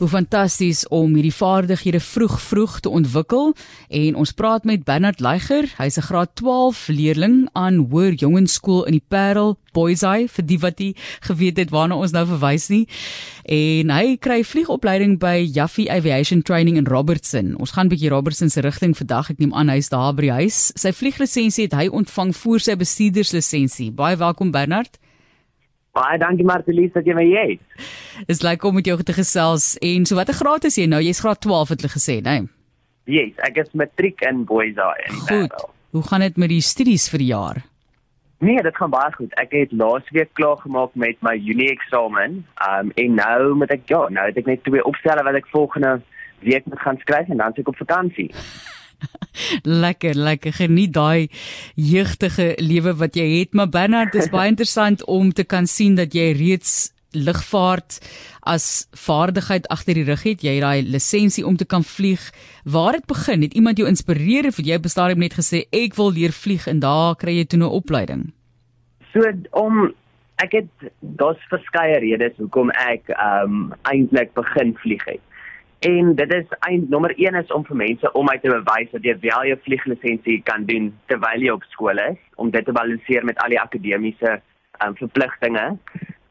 Hoe fantasties om hierdie vaardighede vroeg vroeg te ontwikkel en ons praat met Bernard Leiger. Hy's 'n graad 12 leerling aan Hoër Jongensskool in die Parel, Boysay vir die wat nie geweet het waarna ons nou verwys nie. En hy kry vliegopleiding by Jaffy Aviation Training in Robertson. Ons gaan 'n bietjie Robertson se rigting vandag. Ek neem aan hy's daar by die huis. Sy vlieglisensie het hy ontvang voor sy bestuurderslisensie. Baie welkom Bernard. Baie dankie Martelies dat jy my het. Dis lekker om met jou te gesels. En so watter graad is jy nou? Jy's graad 12 het hulle gesê, né? Nee? Yes, ek is matriek in Boysay in Goed. Hoe gaan dit met die studies vir die jaar? Nee, dit gaan baie goed. Ek het laasweek klaar gemaak met my Junie eksamen. Um en nou moet ek ja, nou het ek net twee opstelle wat ek volgende week moet gaan skryf en dan se ek op vakansie. lekker, lekker geniet daai jeugtige lewe wat jy het, maar Bernard, dit is baie interessant om te kan sien dat jy reeds lugvaart as vaardigheid agter die rug het. Jy het daai lisensie om te kan vlieg. Waar het begin? Het iemand jou inspireer of jy bestaan net gesê ek wil leer vlieg en daar kry jy toe 'n opleiding? So om ek het daar's verskeie redes hoekom ek um, eintlik begin vlieg het. En dit is eind nommer 1 is om vir mense om my te bewys dat jy wel jou vlieglisensie kan doen terwyl jy op skool is om dit te balanseer met al die akademiese um, verpligtinge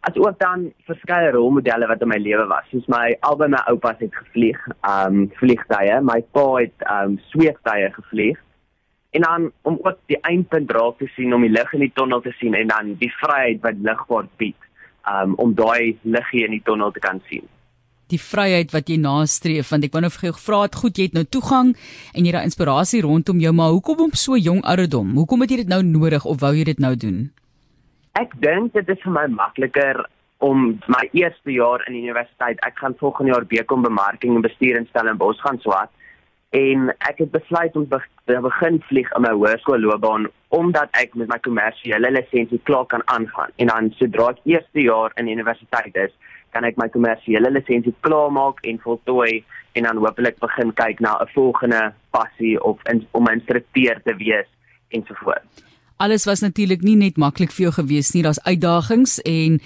as ook dan verskeie rolmodelle wat in my lewe was. Soos my albei my oupas het gevlieg, um vliegtye, my pa het um sweeftye gevlieg. En dan om ook die eindpunt raak te sien om die lig in die tonnel te sien en dan die vryheid wat lugvaart bied, um om daai liggie in die tonnel te kan sien. Die vryheid wat jy nastreef, want ek wou nou vir jou gevra het, goed, jy het nou toegang en jy het daai inspirasie rondom jou, maar hoekom op so jong ouderdom? Hoekom het jy dit nou nodig of wou jy dit nou doen? Ek dink dit is vir my makliker om my eerste jaar in die universiteit. Ek gaan volgende jaar BCom bemarking en bestuur in Stellenbosch gaan swat en ek het besluit om te begin vlieg in my hoërskoolloopbaan omdat ek met my kommersiële lisensie klaar kan aangaan. En dan sodra ek eerste jaar in universiteit is, kan ek my kommersiële lisensie klaarmaak en voltooi en dan hopelik begin kyk na 'n volgende passie of in, om 'n instrukteur te wees ensovoorts alles was natuurlik nie net maklik vir jou gewees nie. Daar's uitdagings en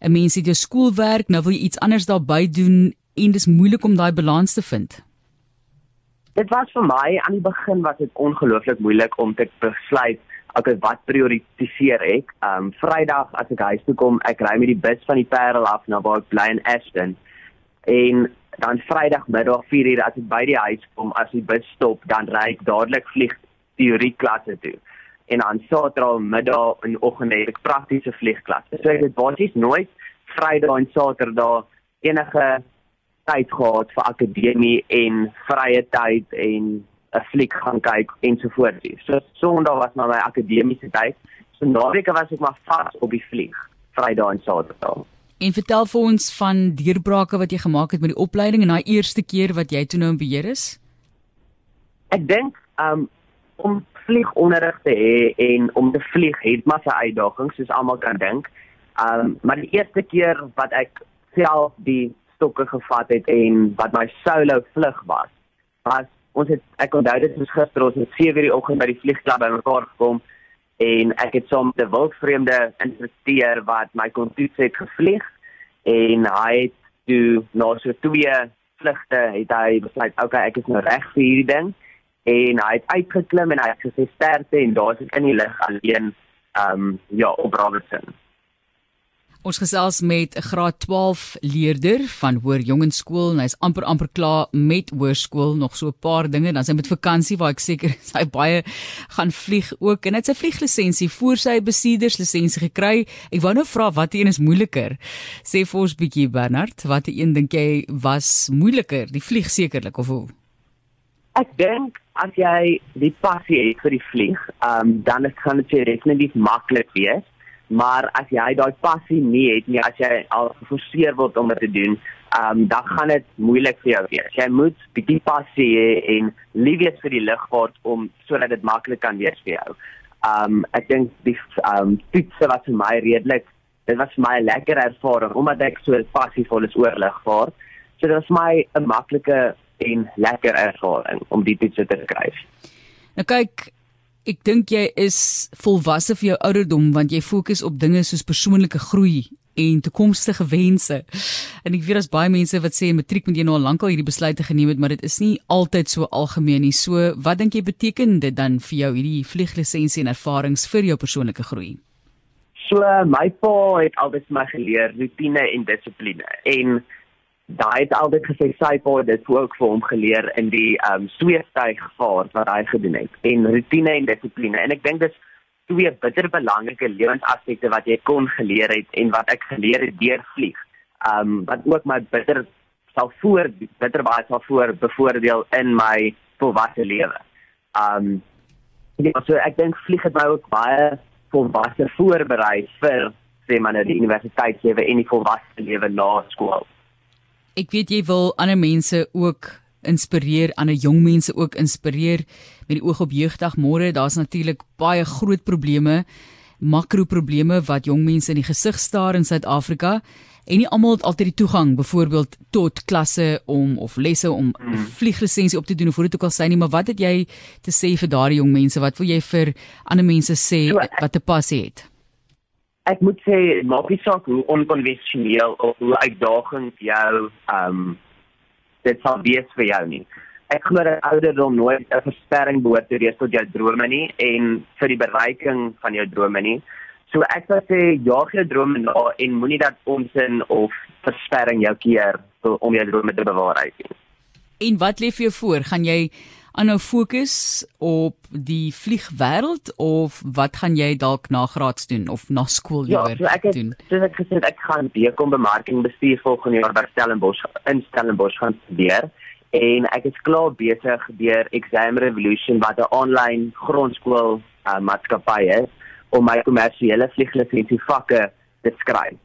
'n mens het jou skoolwerk, nou wil jy iets anders daarbey doen en dis moeilik om daai balans te vind. Dit was vir my aan die begin was dit ongelooflik moeilik om te besluit okay wat prioritiseer ek. Um Vrydag as ek huis toe kom, ek ry met die bus van die Parel af na waar ek bly in Ashton. En dan Vrydagmiddag 4:00 as ek by die huis kom, as die bus stop, dan ry ek dadelik vlieg teorie klasse toe en aan Saterdag middag en oggend het ek praktiese vliegklasse. So ek het basies nooit Vrydag en Saterdag enige tyd gehad vir akademie en vrye tyd en 'n fliek gaan kyk ensovoorts. So Sondag was maar my akademiese tyd. So naweke was ek maar vas op die vlieg Vrydag en Saterdag. En vertel vir ons van deurbrake wat jy gemaak het met die opleiding en daai eerste keer wat jy toe nou in beheer is. Ek dink um om vliegonderrig te hê en om te vlieg het maar sy uitdagings soos almal kan dink. Um maar die eerste keer wat ek self die stokke gevat het en wat my solo vlug was, was ons het ek onthou dit was gister ons het 7:00 die oggend by die vliegklub bymekaar gekom en ek het saam met 'n wildvreemde instrukteur wat my kon toets het gevlieg en hy het toe na so twee vlugte het hy besluit okay ek is nou reg vir hierdie ding en hy het uitgeklim en hy het gesê sterkte en daar is in die lig alleen ehm um, ja op Robertson. Ons gesels met 'n graad 12 leerder van Hoër Jongensskool en hy's amper amper klaar met hoërskool nog so 'n paar dinge dan sy met vakansie waar ek seker sy baie gaan vlieg ook en hy het sy vlieglisensie voor sy bestuurderslisensie gekry. Ek wou nou vra watter een is moeiliker. Sê vir ons bietjie Bernard, watter een dink jy was moeiliker? Die vlieg sekerlik of hoe? Ek dink as jy die passie het vir die vlieg, um, dan is gaan dit definitief maklik wees. Maar as jy daai passie nie het nie, as jy al geforseer word om dit te doen, um, dan gaan dit moeilik vir jou wees. Jy moet bietjie passie hê en lief wees vir die lugvaart om sodat dit maklik kan wees vir jou. Um ek dink die um toetse was vir my redelik dit was vir my 'n lekker ervaring omdat ek so passievol is oor lugvaart. So dit was my 'n maklike en lekker ervaring om die toets te kry. Nou kyk, ek dink jy is volwasse vir jou ouderdom want jy fokus op dinge soos persoonlike groei en toekomstige wense. En ek weet daar's baie mense wat sê matriek moet jy nou al lankal hierdie besluite geneem het, maar dit is nie altyd so algemeen nie. So, wat dink jy beteken dit dan vir jou hierdie vlieglisensie en ervarings vir jou persoonlike groei? So my pa het altyd my geleer rutine en dissipline en daai het altyd gesê sy pa het dit ook vir hom geleer in die ehm um, sweeftuig vaart wat hy gedoen het en rutine en dissipline en ek dink dis twee bitter belangrike lewensaspekte wat jy kon geleer het en wat ek geleer het deur vlieg. Ehm um, wat ook my bitter sal voor bitter baie sal voor bevoordeel in my volwasse lewe. Ehm um, ja, so ek dink vlieg het my ook baie volwasse voorberei vir sê maar nou die universiteitslewe en die volwasse lewe na skool ek weet jy wil ander mense ook inspireer, ander jong mense ook inspireer met die oog op jeugdag môre. Daar's natuurlik baie groot probleme, makroprobleme wat jong mense in die gesig staar in Suid-Afrika en nie almal het altyd die toegang byvoorbeeld tot klasse om of lesse om mm. vlieglisensie op te doen of hoe dit ook al sê nie, maar wat het jy te sê vir daardie jong mense? Wat wil jy vir ander mense sê wat te pas het? Ek moet sê maak nie saak hoe onkonvensioneel of hoe uitdagend jou ehm um, dit sal wees vir jou nie. Ek glo dat ouderdom nooit 'n versperring behoort te wees tot jou drome nie en vir die bereiking van jou drome nie. So ek sou sê jaag jou drome na en moenie dat onsin of versperring jou keer om jou drome te bewaarheid nie. En wat lê vir jou voor? Gaan jy aanhou fokus op die vliegwêreld of wat gaan jy dalk na graads doen of na skool ja, so ek het, doen? Soos ek gesê het, ek gaan bekom bemarking bestuur volgende jaar by Stellenbosch in Stellenbosch gaan studeer en ek is klaar besig deur Exam Revolution wat 'n aanlyn grondskool uh, maatskappy is om my kommersiële vlieglisensie vakke te skryf.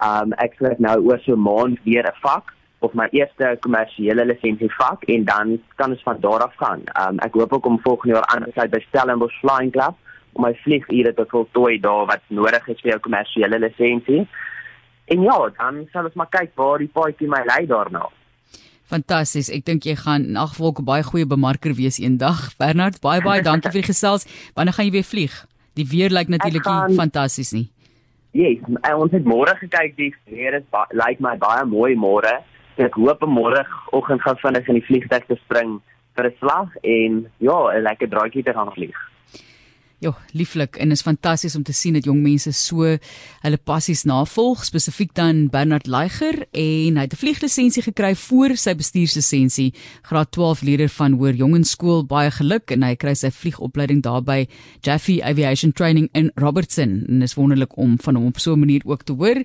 Um ek skryf nou oor so 'n maand weer 'n vak of my eerste kommersiële lisensie vak en dan kan ons van daar af gaan. Um ek hoop ook om volgende jaar aan sluit by Stellenbosch Flying Club om my vliegure te voltooi daar wat nodig is vir jou kommersiële lisensie. En ja, dan sal ons maar kyk waar die paadjie my lei daarna. Fantasties. Ek dink jy gaan in agvolk baie goeie bemarker wees eendag. Bernard, baie baie dankie vir die gesels. Wanneer gaan jy weer vlieg? Die weer lyk natuurlik gaan... fantasties nie. Ja, yes, ons het môre gekyk die weer is lyk my baie mooi môre ek hoop môreoggend gaan vinnig in die vliegtuig te spring vir 'n slag en ja, 'n lekker draaitjie te gaan vlieg. Ja, lieflik en is fantasties om te sien dat jong mense so hulle passies navolg, spesifiek dan Bernard Leiger en hy het 'n vlieglisensie gekry voor sy bestuurslisensie, graad 12 leerder van Hoër Jongenskool. Baie geluk en hy kry sy vliegopleiding daarby Jeffy Aviation Training in Robertson en is wonderlik om van hom op so 'n manier ook te hoor.